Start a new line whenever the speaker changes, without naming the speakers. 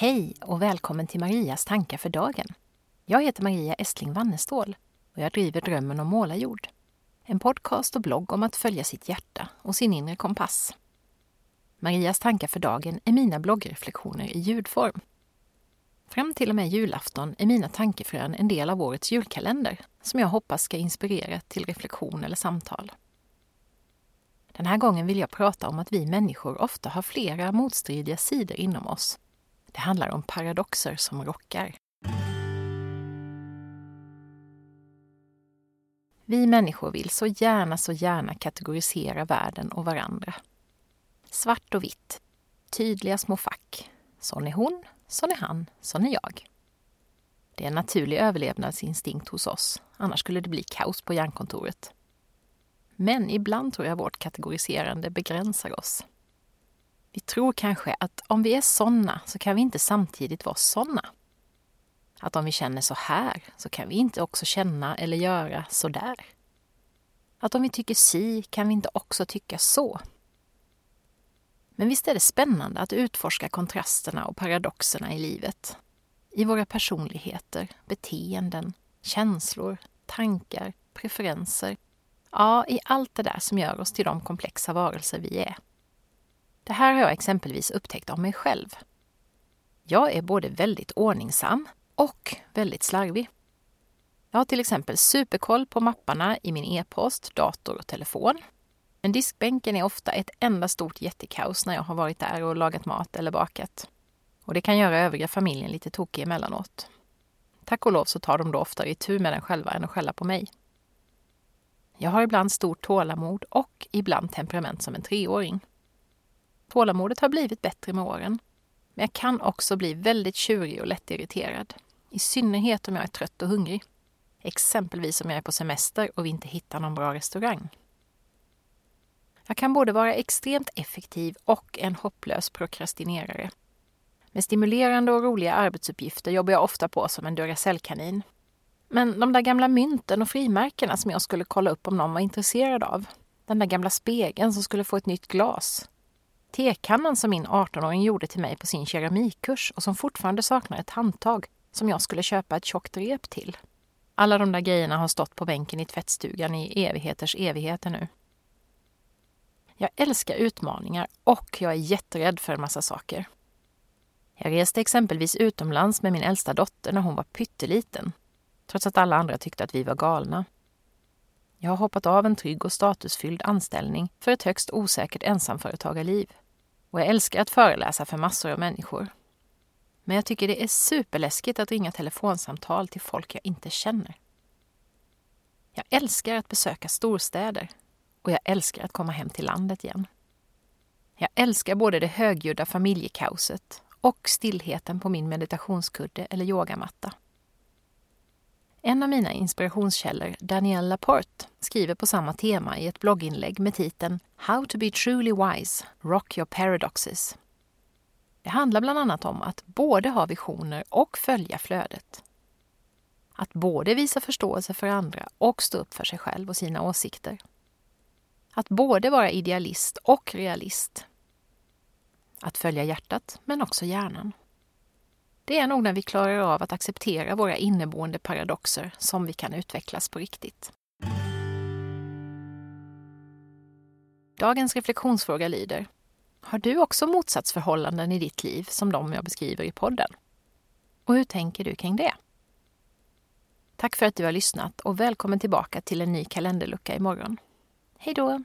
Hej och välkommen till Marias tankar för dagen. Jag heter Maria Estling Wannestål och jag driver Drömmen om målarjord. En podcast och blogg om att följa sitt hjärta och sin inre kompass. Marias tankar för dagen är mina bloggreflektioner i ljudform. Fram till och med julafton är mina tankefrön en del av årets julkalender som jag hoppas ska inspirera till reflektion eller samtal. Den här gången vill jag prata om att vi människor ofta har flera motstridiga sidor inom oss. Det handlar om paradoxer som rockar. Vi människor vill så gärna, så gärna kategorisera världen och varandra. Svart och vitt, tydliga små fack. Sån är hon, sån är han, sån är jag. Det är en naturlig överlevnadsinstinkt hos oss, annars skulle det bli kaos på hjärnkontoret. Men ibland tror jag vårt kategoriserande begränsar oss. Vi tror kanske att om vi är såna så kan vi inte samtidigt vara såna. Att om vi känner så här så kan vi inte också känna eller göra så där. Att om vi tycker si kan vi inte också tycka så. Men visst är det spännande att utforska kontrasterna och paradoxerna i livet. I våra personligheter, beteenden, känslor, tankar, preferenser. Ja, i allt det där som gör oss till de komplexa varelser vi är. Det här har jag exempelvis upptäckt av mig själv. Jag är både väldigt ordningsam och väldigt slarvig. Jag har till exempel superkoll på mapparna i min e-post, dator och telefon. Men diskbänken är ofta ett enda stort jättekaos när jag har varit där och lagat mat eller bakat. Och det kan göra övriga familjen lite tokig emellanåt. Tack och lov så tar de då oftare tur med den själva än att skälla på mig. Jag har ibland stort tålamod och ibland temperament som en treåring. Tålamodet har blivit bättre med åren. Men jag kan också bli väldigt tjurig och lättirriterad. I synnerhet om jag är trött och hungrig. Exempelvis om jag är på semester och vi inte hittar någon bra restaurang. Jag kan både vara extremt effektiv och en hopplös prokrastinerare. Med stimulerande och roliga arbetsuppgifter jobbar jag ofta på som en Duracellkanin. Men de där gamla mynten och frimärkena som jag skulle kolla upp om någon var intresserad av. Den där gamla spegeln som skulle få ett nytt glas. Tekannan som min 18-åring gjorde till mig på sin keramikkurs och som fortfarande saknar ett handtag som jag skulle köpa ett tjockt rep till. Alla de där grejerna har stått på bänken i tvättstugan i evigheters evigheter nu. Jag älskar utmaningar och jag är jätterädd för en massa saker. Jag reste exempelvis utomlands med min äldsta dotter när hon var pytteliten, trots att alla andra tyckte att vi var galna. Jag har hoppat av en trygg och statusfylld anställning för ett högst osäkert ensamföretagarliv. Och jag älskar att föreläsa för massor av människor. Men jag tycker det är superläskigt att ringa telefonsamtal till folk jag inte känner. Jag älskar att besöka storstäder och jag älskar att komma hem till landet igen. Jag älskar både det högljudda familjekaoset och stillheten på min meditationskudde eller yogamatta. En av mina inspirationskällor, Danielle Laporte, skriver på samma tema i ett blogginlägg med titeln How to be truly wise, rock your paradoxes. Det handlar bland annat om att både ha visioner och följa flödet. Att både visa förståelse för andra och stå upp för sig själv och sina åsikter. Att både vara idealist och realist. Att följa hjärtat, men också hjärnan. Det är nog när vi klarar av att acceptera våra inneboende paradoxer som vi kan utvecklas på riktigt. Dagens reflektionsfråga lyder Har du också motsatsförhållanden i ditt liv som de jag beskriver i podden? Och hur tänker du kring det? Tack för att du har lyssnat och välkommen tillbaka till en ny kalenderlucka imorgon. Hej då!